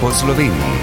po Sloveniji.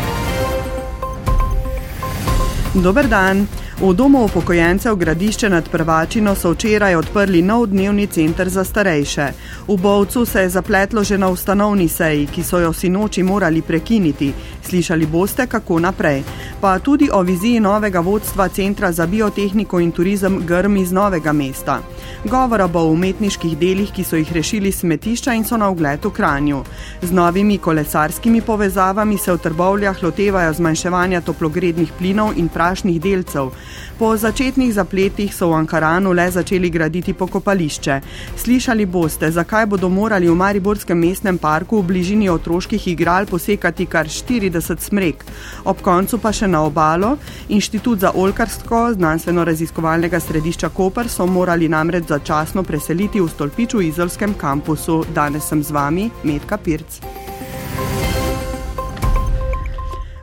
Dober dan. V domu upokojencev Gradišče nad Prvačino so včeraj odprli nov dnevni center za starejše. V Bovcu se je zapletlo že na ustanovni seji, ki so jo sinoči morali prekiniti. Slišali boste, kako naprej. Pa tudi o viziji novega vodstva Centra za biotehniko in turizem Grm iz Novega mesta. Govora bo o umetniških delih, ki so jih rešili smetišča in so na ogled v Kranju. Z novimi kolesarskimi povezavami se v trbovljah lotevajo zmanjševanja toplogrednih plinov in prašnih delcev. Po začetnih zapletih so v Ankaranu le začeli graditi pokopališče. Slišali boste, zakaj bodo morali v Mariborskem mestnem parku v bližini otroških igral posekati kar 40 smrek. Ob koncu pa še na obalo. Inštitut za olkarsko znanstveno-raziskovalnega središča Koper so morali namreč začasno preseliti v stolpiču v izolskem kampusu. Danes sem z vami, Medka Pirc.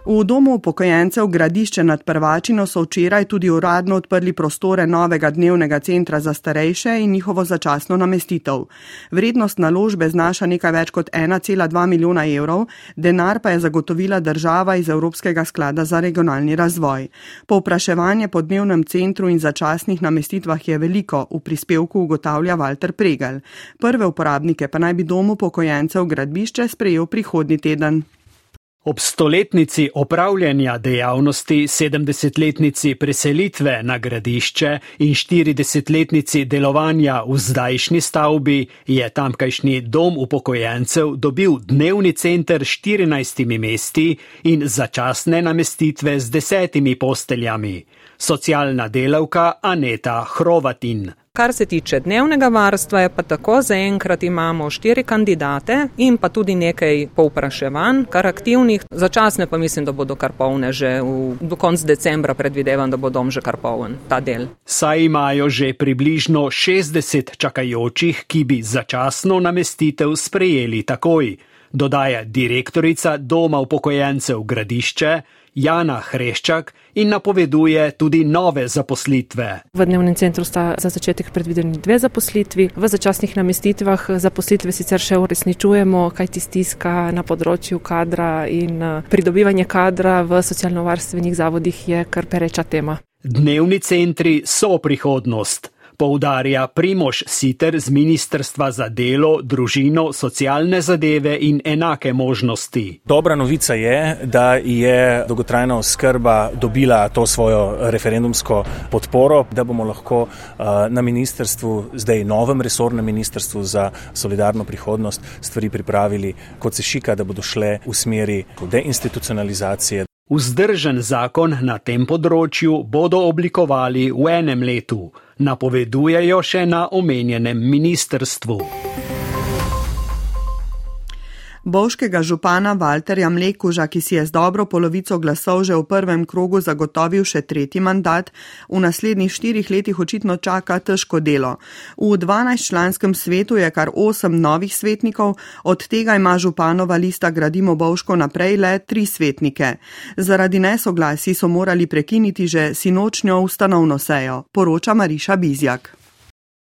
V domu upokojencev Gradišče nad Prvačino so včeraj tudi uradno odprli prostore novega dnevnega centra za starejše in njihovo začasno namestitev. Vrednost naložbe znaša nekaj več kot 1,2 milijona evrov, denar pa je zagotovila država iz Evropskega sklada za regionalni razvoj. Povpraševanje po dnevnem centru in začasnih namestitvah je veliko, v prispevku ugotavlja Walter Pregel. Prve uporabnike pa naj bi dom upokojencev Gradišče sprejel prihodnji teden. Ob stoletnici opravljanja dejavnosti, 70-letnici preselitve na gradišče in 40-letnici delovanja v zdajšnji stavbi je tamkajšnji dom upokojencev dobil dnevni center s 14 mesti in začasne namestitve z desetimi posteljami. Socialna delavka Aneta Hrovatin. Kar se tiče dnevnega varstva, je pa tako, zaenkrat imamo štiri kandidate in pa tudi nekaj povpraševanj, kar aktivnih, začasne pa mislim, da bodo kar polne že v, do konca decembra, predvidevam, da bo dom že kar poln ta del. Saj imajo že približno 60 čakajočih, ki bi začasno namestitev sprejeli takoj, dodaja direktorica Doma upokojencev Gradišče. Jana Hreščak in napoveduje tudi nove zaposlitve. V dnevnem centru sta za začetek predvideni dve zaposlitvi, v začasnih namestitvah zaposlitve sicer še uresničujemo, kaj ti stiska na področju kadra in pridobivanje kadra v socialno-varstvenih zavodih je kar pereča tema. Dnevni centri so prihodnost poudarja Primoš Siter z Ministrstva za delo, družino, socialne zadeve in enake možnosti. Dobra novica je, da je dolgotrajna oskrba dobila to svojo referendumsko podporo, da bomo lahko na ministrstvu, zdaj novem resornem ministrstvu za solidarno prihodnost, stvari pripravili kot se šika, da bodo šle v smeri deinstitucionalizacije. Vzdržen zakon na tem področju bodo oblikovali v enem letu, napovedujejo še na omenjenem ministrstvu. Bovškega župana Walterja Mlekuža, ki si je z dobro polovico glasov že v prvem krogu zagotovil še tretji mandat, v naslednjih štirih letih očitno čaka težko delo. V 12-članskem svetu je kar osem novih svetnikov, od tega ima županova lista Gradimo Bovško naprej le tri svetnike. Zaradi nesoglasi so morali prekiniti že sinočnjo ustanovno sejo, poroča Mariša Bizjak.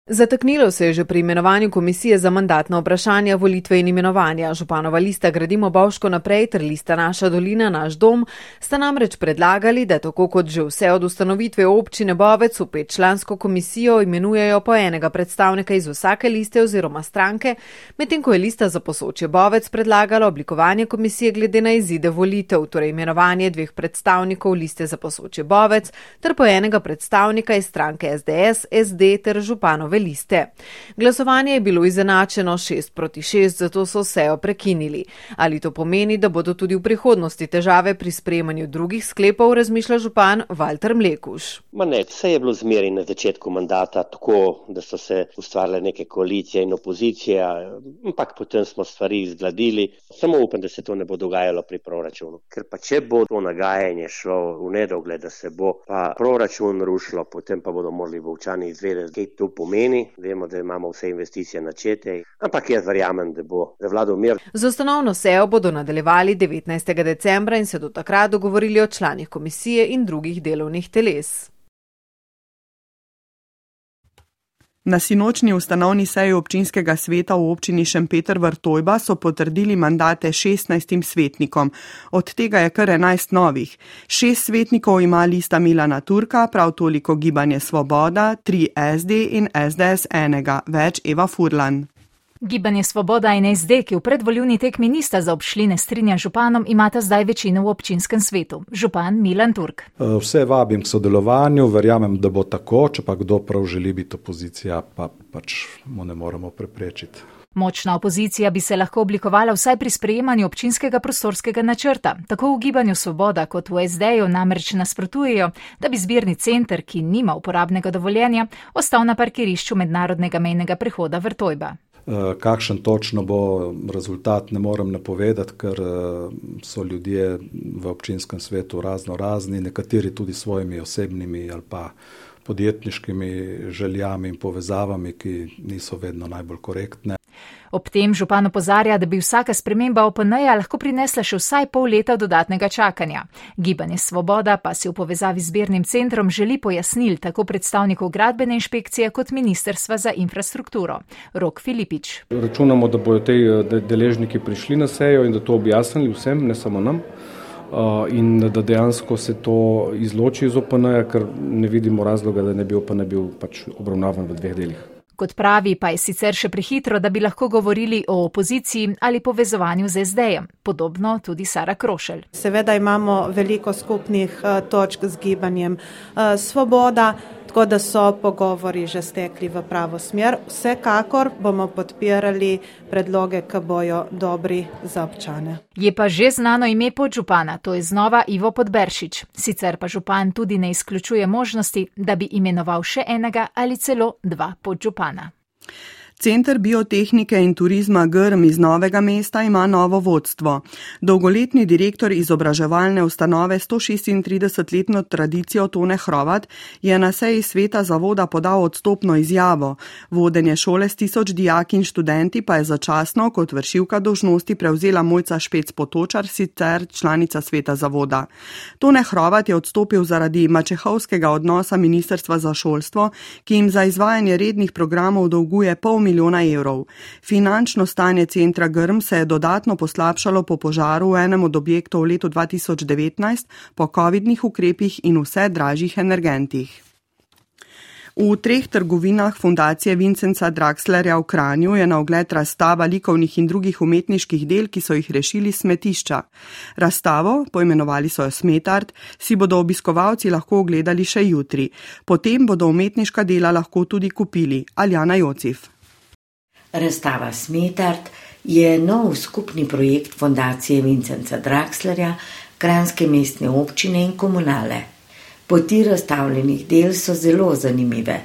Zataknilo se je že pri imenovanju komisije za mandatna vprašanja, volitve in imenovanja. Županova lista Gradimo Bovško naprej ter lista Naša dolina, naš dom sta namreč predlagali, da tako kot že vse od ustanovitve občine Bovec v petčlansko komisijo imenujejo po enega predstavnika iz vsake liste oziroma stranke, medtem ko je lista za posočje Bovec predlagala oblikovanje komisije glede na izide volitev, torej imenovanje dveh predstavnikov liste za posočje Bovec ter po enega predstavnika iz stranke SDS, SD ter županove liste. Glasovanje je bilo izenačeno 6 proti 6, zato so sejo prekinili. Ali to pomeni, da bodo tudi v prihodnosti težave pri sprejemanju drugih sklepov, razmišlja župan Walter Mlekuš. Ma ne, vse je bilo zmeri na začetku mandata tako, da so se ustvarile neke koalicije in opozicija, ampak potem smo stvari izgladili. Samo upam, da se to ne bo dogajalo pri proračunu. Ker pa če bo to nagajanje šlo v nedogled, da se bo pa proračun rušilo, potem pa bodo morali vovčani izvedeti, kaj to pomeni pomeni, vemo, da imamo vse investicije načete, ampak jaz verjamem, da bo zavladal mir. Z ustanovno sejo bodo nadaljevali 19. decembra in se do takrat dogovorili o članih komisije in drugih delovnih teles. Na sinočni ustanovni seji občinskega sveta v občini Šempeter Vrtojba so potrdili mandate 16 svetnikom, od tega je kar 11 novih. Šest svetnikov ima lista Milana Turka, prav toliko Gibanje Svoboda, tri SD in SDS enega, več Eva Furlan. Gibanje Svoboda in SD, ki v predvoljivni tekmi nista zaobšli ne strinja županom, imata zdaj večino v občinskem svetu. Župan Milan Turk. Eh, vse vabim k sodelovanju, verjamem, da bo tako, če pa kdo prav želi biti opozicija, pa pač mu ne moremo preprečiti. Močna opozicija bi se lahko oblikovala vsaj pri sprejemanju občinskega prostorskega načrta. Tako v Gibanju Svoboda kot v SD-ju namreč nasprotujejo, da bi zbirni center, ki nima uporabnega dovoljenja, ostal na parkirišču mednarodnega mejnega prehoda Vrtojba. Eh, kakšen točno bo rezultat, ne morem napovedati, ker eh, so ljudje v občinskem svetu razno razni, nekateri tudi svojimi osebnimi ali pa podjetniškimi željami in povezavami, ki niso vedno najbolj korektne. Ob tem župan opozarja, da bi vsaka sprememba OPN-ja lahko prinesla še vsaj pol leta dodatnega čakanja. Gibanje Svoboda pa si v povezavi z zbirnim centrom želi pojasnil tako predstavnikov gradbene inšpekcije kot Ministrstva za infrastrukturo. Rok Filipič. Računamo, da bodo te deležniki prišli na sejo in da to objasnili vsem, ne samo nam. In da dejansko se to izloči iz OPN-ja, ker ne vidimo razloga, da ne bi OPN bil pač obravnavan v dveh delih. Kot pravi, pa je sicer še prehitro, da bi lahko govorili o opoziciji ali povezovanju z SD-jem. Podobno tudi Sara Krošelj. Seveda imamo veliko skupnih uh, točk z gibanjem uh, Svoboda. Tako da so pogovori že stekli v pravo smer. Vsekakor bomo podpirali predloge, ki bojo dobri za občane. Je pa že znano ime podžupana, to je znova Ivo Podberšič. Sicer pa župan tudi ne izključuje možnosti, da bi imenoval še enega ali celo dva podžupana. Center biotehnike in turizma Grm iz Novega mesta ima novo vodstvo. Dolgoletni direktor izobraževalne ustanove 136-letno tradicijo Tone Hrovat je na seji sveta zavoda podal odstopno izjavo. Vodenje šole s tisoč dijaki in študenti pa je začasno kot vršilka dožnosti prevzela Mojca Špec Potočar, sicer članica sveta zavoda. Tone Hrovat je odstopil zaradi mačehovskega odnosa Ministrstva za šolstvo, ki jim za izvajanje rednih programov dolguje pol milijona milijona evrov. Finančno stanje centra Grm se je dodatno poslabšalo po požaru v enem od objektov v letu 2019, po COVID-nih ukrepih in vse dražjih energentih. V treh trgovinah fundacije Vincenca Draxlerja v Kranju je na ogled razstava likovnih in drugih umetniških del, ki so jih rešili smetišča. Razstavo, poimenovali so jo Smetart, si bodo obiskovalci lahko ogledali še jutri. Potem bodo umetniška dela lahko tudi kupili. Aljana Jocif. Razstava Smetart je nov skupni projekt Fondacije Vincenca Draxlerja, Kranske mestne občine in komunale. Poti razstavljenih del so zelo zanimive,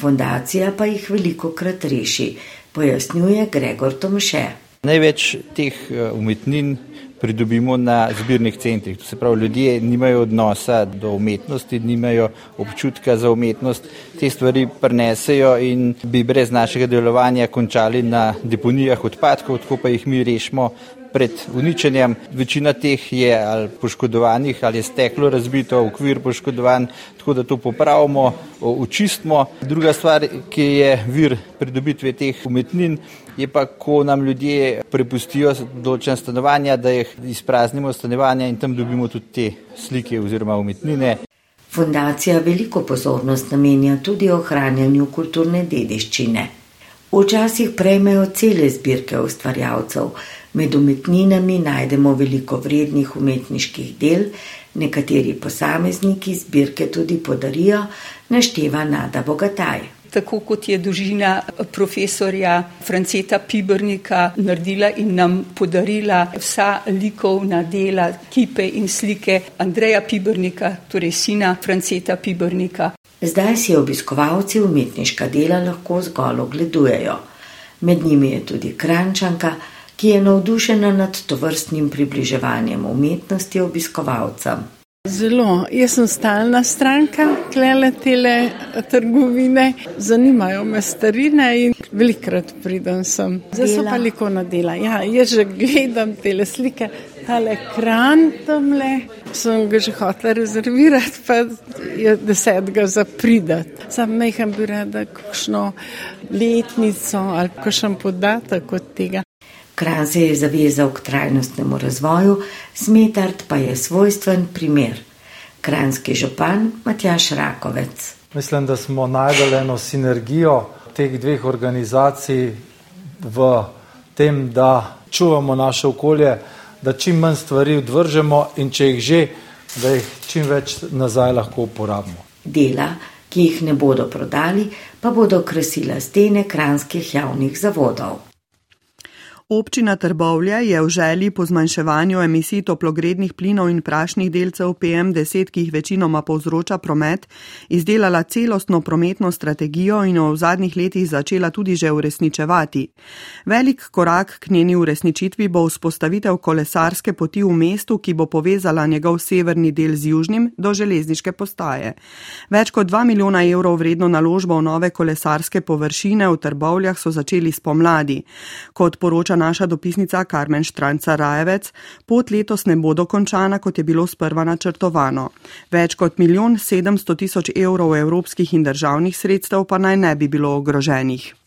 fondacija pa jih veliko krat reši, pojasnjuje Gregor Tomše. Največ teh eh, umetnin pridobimo na zbirnih centrih. To se pravi, ljudje nimajo odnosa do umetnosti, nimajo občutka za umetnost, te stvari prenesejo in bi brez našega delovanja končali na deponijah odpadkov, tako pa jih mi rešimo pred uničenjem. Večina teh je ali poškodovanih ali je steklo razbito, okvir poškodovan, tako da to popravimo, očistimo. Druga stvar, ki je vir pridobitve teh umetnin, je pa, ko nam ljudje prepustijo določen stanovanja, da jih izpraznimo stanovanja in tam dobimo tudi te slike oziroma umetnine. Fundacija veliko pozornost namenja tudi ohranjanju kulturne dediščine. Včasih prejmejo cele zbirke ustvarjalcev, Med umetninami najdemo veliko vrednih umetniških del, nekateri posamezniki zbirke tudi podarijo, našteva Nada Bogataj. Tako kot je družina profesorja Franceta Pibrnika naredila in nam podarila vsa likovna dela, kipe in slike Andreja Pibrnika, torej sina Franceta Pibrnika. Zdaj si obiskovalci umetniška dela lahko zgolj ogledujejo. Med njimi je tudi Krančanka, ki je navdušena nad tovrstnim približevanjem umetnosti obiskovalcem. Zelo. Jaz sem stalna stranka, klele tele trgovine, zanimajo me starine in velikrat pridem sem. Zdaj so pa likovna dela. Ja, jaz že gledam tele slike, tale ekran tamle, sem ga že hotela rezervirati, pa je desetega zapridati. Sam mehem bi rada kakšno letnico ali kakšen podatek od tega. Kran se je zavezal k trajnostnemu razvoju, Smetard pa je svojstven primer. Kranski župan Matjaš Rakovec. Mislim, da smo najdele eno sinergijo teh dveh organizacij v tem, da čuvamo naše okolje, da čim manj stvari odvržemo in če jih že, da jih čim več nazaj lahko uporabimo. Dela, ki jih ne bodo prodali, pa bodo krasila stene kranskih javnih zavodov. Občina Trbovlje je v želji po zmanjševanju emisij toplogrednih plinov in prašnih delcev PM10, ki jih večinoma povzroča promet, izdelala celostno prometno strategijo in jo v zadnjih letih začela tudi že uresničevati. Velik korak k njeni uresničitvi bo vzpostavitev kolesarske poti v mestu, ki bo povezala njegov severni del z južnim do železniške postaje. Več kot 2 milijona evrov vredno naložbo v nove kolesarske površine v Trbovljah so začeli spomladi. Kot poroča naša dopisnica Karmen Štranca Rajevec, pot letos ne bo dokončana, kot je bilo sprva načrtovano. Več kot milijon sedemsto tisoč evrov evropskih in državnih sredstev pa naj ne bi bilo ogroženih.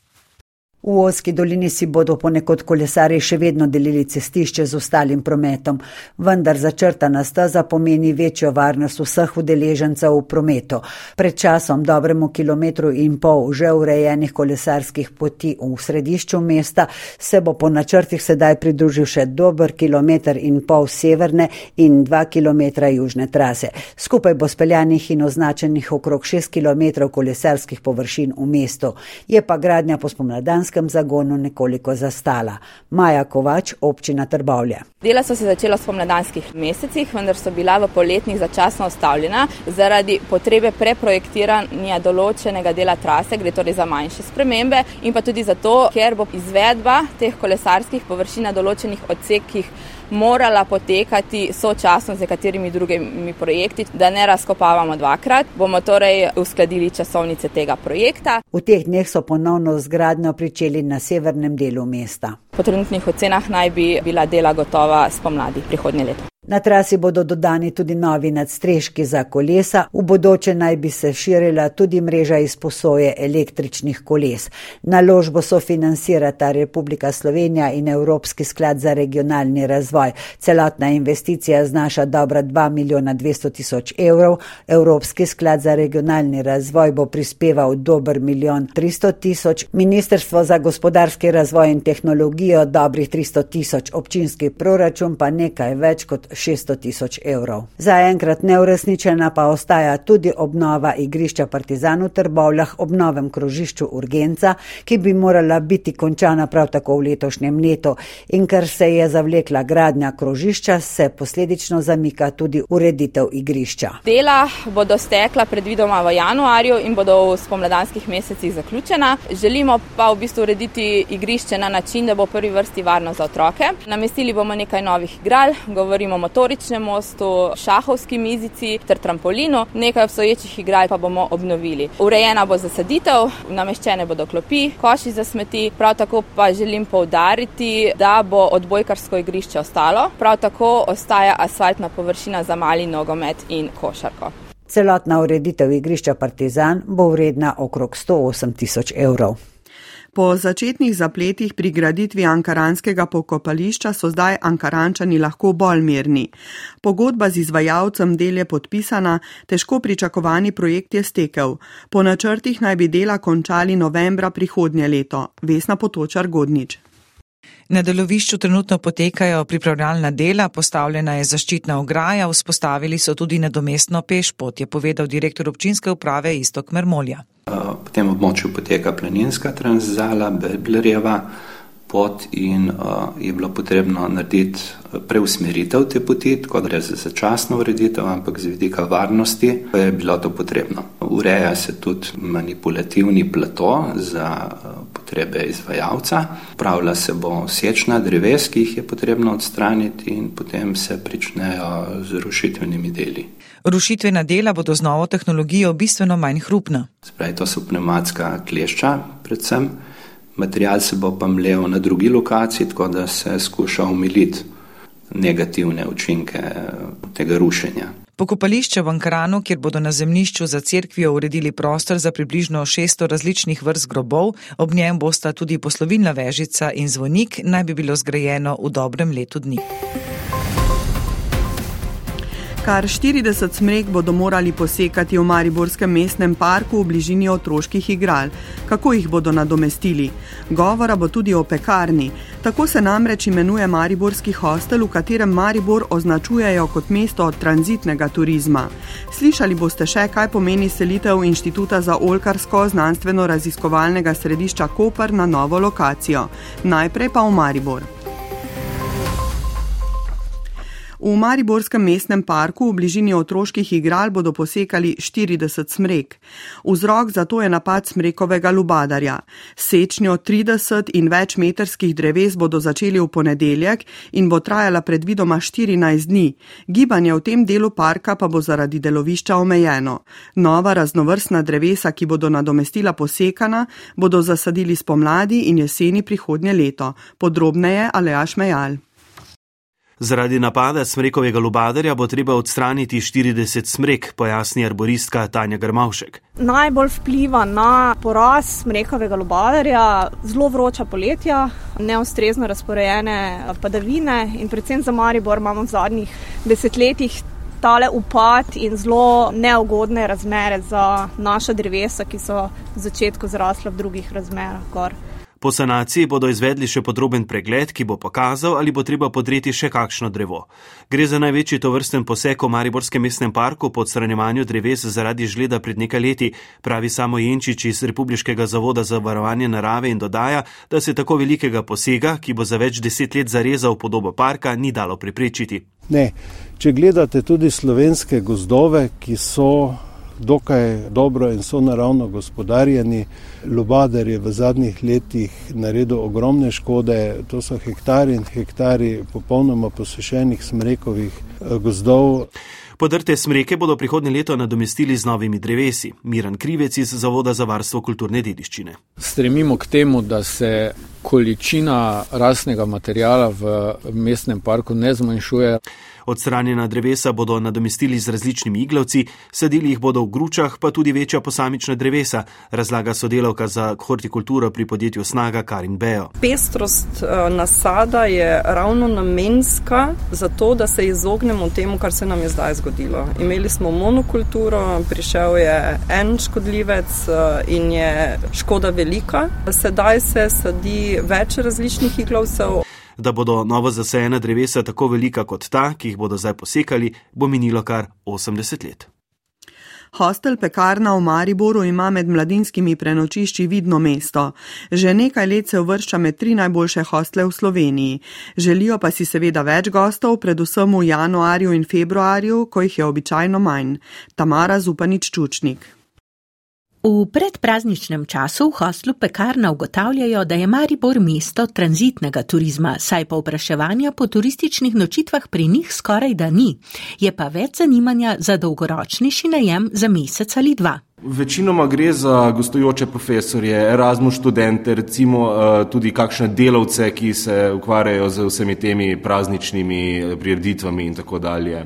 V Oski dolini si bodo ponekod kolesari še vedno delili cestišče z ostalim prometom, vendar začrtana staza pomeni večjo varnost vseh udeležencev v prometu. Pred časom dobremu kilometru in pol že urejenih kolesarskih poti v središču mesta se bo po načrtih sedaj pridružil še dober kilometr in pol severne in dva kilometra južne trase. Skupaj bo speljanih in označenih okrog šest kilometrov kolesarskih površin v mestu. Je pa gradnja po spomladanski jesenskem zagonu nekoliko zastala. Maja Kovač, občina Trbovlje. Dela so se začela v spomladanskih mesecih, vendar so bila v poletnih začasno ustavljena zaradi potrebe preprojektiranja določenega dela trase, gre torej za manjše spremembe in pa tudi zato, ker bo izvedba teh kolesarskih površin na določenih odsekih morala potekati sočasno z nekaterimi drugimi projekti, da ne razkopavamo dvakrat. Bomo torej uskladili časovnice tega projekta. V teh dneh so ponovno zgradnjo pričeli na severnem delu mesta. Po trenutnih ocenah naj bi bila dela gotova spomladi prihodnje leto. Na trasi bodo dodani tudi novi nadstreški za kolesa, v bodoče naj bi se širila tudi mreža izposoje električnih koles. Naložbo sofinancirata Republika Slovenija in Evropski sklad za regionalni razvoj. Celotna investicija znaša dobra 2 milijona 200 tisoč evrov, Evropski sklad za regionalni razvoj bo prispeval dober milijon 300 tisoč, Ministrstvo za gospodarski razvoj in tehnologijo dobrih 300 tisoč, občinski proračun pa nekaj več kot 600 tisoč evrov. Zaenkrat neurešničena pa ostaja tudi obnova igrišča Partizan v Trbovljah ob novem krožišču Urgenca, ki bi morala biti končana prav tako v letošnjem letu. In ker se je zavlekla gradnja krožišča, se posledično zamika tudi ureditev igrišča. Dela bodo stekla predvidoma v januarju in bodo v spomladanskih mesecih zaključena. Želimo pa v bistvu urediti igrišče na način, da bo prvi vrsti varno za otroke. Namestili bomo nekaj novih igral, govorimo motoričnem mostu, šahovski mizici ter trampolinu, nekaj obstoječih igral pa bomo obnovili. Urejena bo zasaditev, nameščene bodo klopi, koši za smeti, prav tako pa želim povdariti, da bo odbojkarsko igrišče ostalo, prav tako ostaja asfaltna površina za mali nogomet in košarko. Celotna ureditev igrišča Partizan bo vredna okrog 108 tisoč evrov. Po začetnih zapletih pri graditvi ankaranskega pokopališča so zdaj ankarančani lahko bolj mirni. Pogodba z izvajalcem del je podpisana, težko pričakovani projekt je stekel. Po načrtih naj bi dela končali novembra prihodnje leto. Vesna Potočar Godnič. Na delovišču trenutno potekajo pripravljalna dela, postavljena je zaščitna ograja, vzpostavili so tudi nadomestno pešpot, je povedal direktor občinske uprave Istok Mermolja. Po tem območju poteka planinska tranzala, Beblerjeva pot in uh, je bilo potrebno narediti preusmeritev te poti, tako da gre za začasno ureditev, ampak z vidika varnosti je bilo to potrebno. Ureja se tudi manipulativni plato za uh, potrebe izvajalca. Pravila se bo sečna dreves, ki jih je potrebno odstraniti in potem se pričnejo z rušitvenimi deli. Rušitvena dela bodo z novo tehnologijo bistveno manj hrupna. Spravi, to so pneumatska klešča predvsem. Material se bo pa mlel na drugi lokaciji, tako da se skuša umiliti negativne učinke tega rušenja. Pokopališče v Ankaranu, kjer bodo na zemljišču za cerkvijo uredili prostor za približno 600 različnih vrst grobov, ob njem bosta tudi poslovilna vežica in zvonik, naj bi bilo zgrajeno v dobrem letu dni. Kar 40 smrek bodo morali posekati v Mariborskem mestnem parku v bližini otroških igral. Kako jih bodo nadomestili? Govora bo tudi o pekarni. Tako se namreč imenuje Mariborski hostel, v katerem Maribor označujejo kot mesto tranzitnega turizma. Slišali boste še, kaj pomeni selitev Inštituta za olkarsko znanstveno-raziskovalnega središča Koper na novo lokacijo. Najprej pa v Maribor. V Mariborskem mestnem parku v bližini otroških igral bodo posekali 40 smrek. Vzrok za to je napad smrekovega lubadarja. Sečnjo 30 in več metrskih dreves bodo začeli v ponedeljek in bo trajala predvidoma 14 dni. Gibanje v tem delu parka pa bo zaradi delovišča omejeno. Nova raznovrstna drevesa, ki bodo nadomestila posekana, bodo zasadili spomladi in jeseni prihodnje leto. Podrobneje Aleaš Mejal. Zaradi napada smrekovega lubadarja bo treba odstraniti 40 smrek, pojasni arboristka Tanja Grmavšek. Najbolj vpliva na porast smrekovega lubadarja zelo vroča poletja, neustrezno razporejene padavine in predvsem za Maribor imamo v zadnjih desetletjih tale upad in zelo neugodne razmere za naša drevesa, ki so v začetku zrasla v drugih razmerah. Gor. Po sanaciji bodo izvedli še podroben pregled, ki bo pokazal, ali bo treba podreti še kakšno drevo. Gre za največji tovrsten poseg v Mariborskem mestnem parku po odstranjevanju dreves zaradi žleda pred nekaj leti, pravi samo Jenčič iz Republiškega zavoda za varovanje narave in dodaja, da se tako velikega posega, ki bo za več deset let zarezal podobo parka, ni dalo preprečiti. Ne, če gledate tudi slovenske gozdove, ki so dokaj dobro in so naravno gospodarjeni. Lubader je v zadnjih letih naredil ogromne škode, to so hektari in hektari popolnoma posešenih smrekovih eh, gozdov. Podrte smreke bodo prihodnje leto nadomestili z novimi drevesi. Miran Krivec iz Zavoda za varstvo kulturne dediščine. Stremimo k temu, da se količina rasnega materijala v mestnem parku ne zmanjšuje. Odstranjena drevesa bodo nadomestili z različnimi iglavci, sadili jih bodo v gručah, pa tudi večja posamična drevesa, razlaga sodelavka za hortikulturo pri podjetju Snaga Karin Bejo. Pestrost eh, nasada je ravno namenska za to, da se izognemo temu, kar se nam je zdaj zgodilo. Imeli smo monokulturo, prišel je en škodljivec eh, in je škoda velika. Sedaj se sadi več različnih iglavcev da bodo novo zasajena drevesa tako velika kot ta, ki jih bodo zdaj posekali, bo minilo kar 80 let. Hostel Pekarna v Mariboru ima med mladinskimi prenočišči vidno mesto. Že nekaj let se uvršča med tri najboljše hostle v Sloveniji. Želijo pa si seveda več gostov, predvsem v januarju in februarju, ko jih je običajno manj. Tamara Zupanič Čučnik. V predprazničnem času v hostlu pekarna ugotavljajo, da je Maribor mesto tranzitnega turizma, saj pa vpraševanja po turističnih nočitvah pri njih skoraj da ni. Je pa več zanimanja za dolgoročnejši najem za mesec ali dva. Večinoma gre za gostujoče profesorje, Erasmus študente, recimo eh, tudi kakšne delavce, ki se ukvarjajo z vsemi temi prazničnimi eh, prireditvami in tako dalje.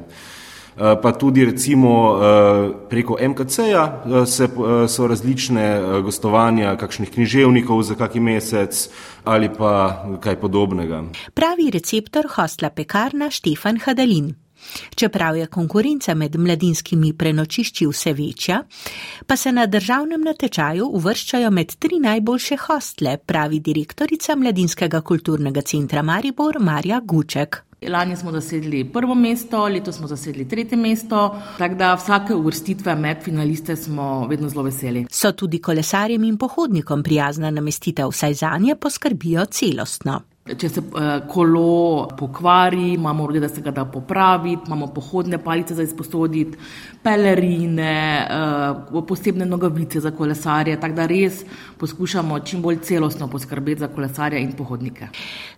Eh, pa tudi recimo eh, preko MKC-ja eh, so različne gostovanja kakšnih književnikov za kaki mesec ali pa kaj podobnega. Pravi receptor hostla pekarna Štefan Hadalin. Čeprav je konkurenca med mladinskimi prenočišči vse večja, pa se na državnem natečaju uvrščajo med tri najboljše hostle, pravi direktorica Mladinskega kulturnega centra Maribor Marja Guček. Lani smo zasedli prvo mesto, letos smo zasedli tretje mesto, tako da vsake uvrstitve med finaliste smo vedno zelo veseli. So tudi kolesarjem in pohodnikom prijazna namestitev, saj za nje poskrbijo celostno. Če se kolo pokvari, imamo urode, da se ga da popraviti, imamo pohodne palice za izposoditi, pelerine, posebne nogavice za kolesarje, tako da res poskušamo čim bolj celostno poskrbeti za kolesarje in pohodnike.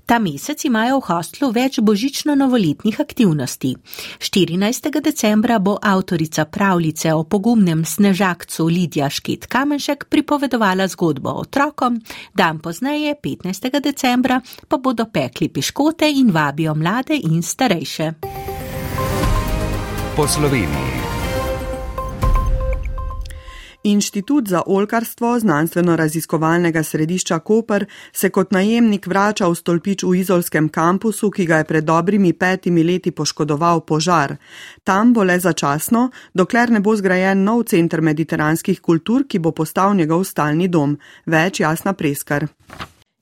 Ta mesec imajo v hostlu več božično-novoletnih aktivnosti. 14. decembra bo avtorica pravljice o pogumnem snežakcu Lidija Šket Kamenšek pripovedovala zgodbo otrokom, dan pozneje, 15. decembra, pa bodo pekli piškote in vabijo mlade in starejše. Po Sloveniji. Inštitut za olkarstvo znanstveno-raziskovalnega središča Koper se kot najemnik vrača v stolpič v izolskem kampusu, ki ga je pred dobrimi petimi leti poškodoval požar. Tam bo le začasno, dokler ne bo zgrajen nov center mediteranskih kultur, ki bo postal njegov stalni dom. Več jasna preskar.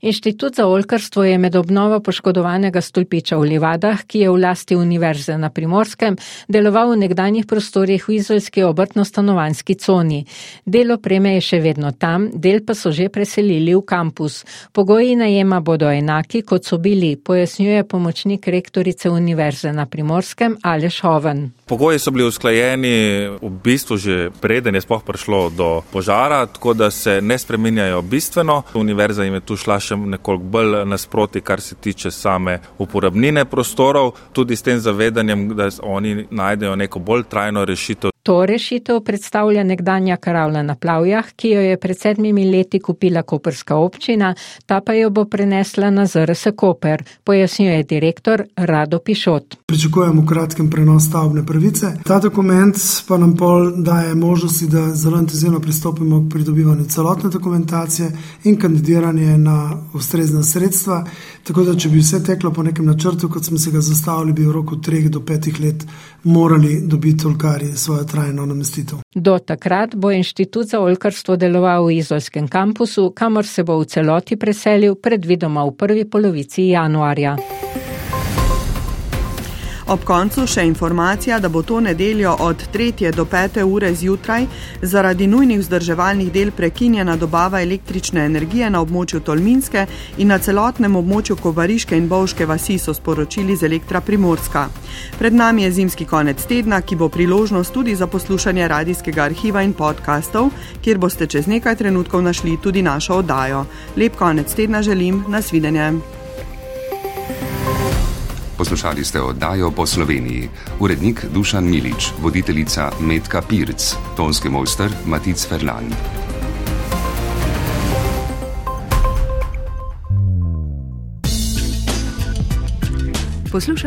Inštitut za olkarstvo je med obnovo poškodovanega stolpiča v Livadah, ki je v lasti Univerze na Primorskem, deloval v nekdanjih prostorih v izolski obrtno-stanovanski coni. Del opreme je še vedno tam, del pa so že preselili v kampus. Pogoji najema bodo enaki, kot so bili, pojasnjuje pomočnik rektorice Univerze na Primorskem Aleš Hoven. Pogoji so bili usklajeni v bistvu že preden je sploh prišlo do požara, tako da se ne spreminjajo bistveno. Univerza jim je tu šla še nekoliko bolj nasproti, kar se tiče same uporabnine prostorov, tudi s tem zavedanjem, da oni najdejo neko bolj trajno rešitev. To rešitev predstavlja nekdanja karavla na plavjah, ki jo je pred sedmimi leti kupila koperska občina, ta pa jo bo prenesla na ZRS Koper, pojasnjuje direktor Rado Pišot. Pričakujemo kratkem prenos stavbne pravice. Ta dokument pa nam pol daje možnosti, da zelo intenzivno pristopimo k pridobivanju celotne dokumentacije in kandidiranje na ustrezna sredstva. Tako da, če bi vse teklo po nekem načrtu, kot smo se ga zastavili, bi v roku 3 do 5 let morali dobiti olkari svojo trajno namestitev. Do takrat bo inštitut za olkarstvo deloval v izolskem kampusu, kamor se bo v celoti preselil predvidoma v prvi polovici januarja. Ob koncu še informacija, da bo to nedeljo od 3. do 5. ure zjutraj zaradi nujnih vzdrževalnih del prekinjena dobava električne energije na območju Tolminske in na celotnem območju Kovariške in Bovške vasi so sporočili z Elektra Primorska. Pred nami je zimski konec tedna, ki bo priložnost tudi za poslušanje radijskega arhiva in podkastov, kjer boste čez nekaj trenutkov našli tudi našo oddajo. Lep konec tedna želim, nasvidenje. Poslušali ste oddajo po Sloveniji. Urednik Dušan Milič, voditeljica Metka Pirc, tonski mojster Matic Ferlan. Poslušate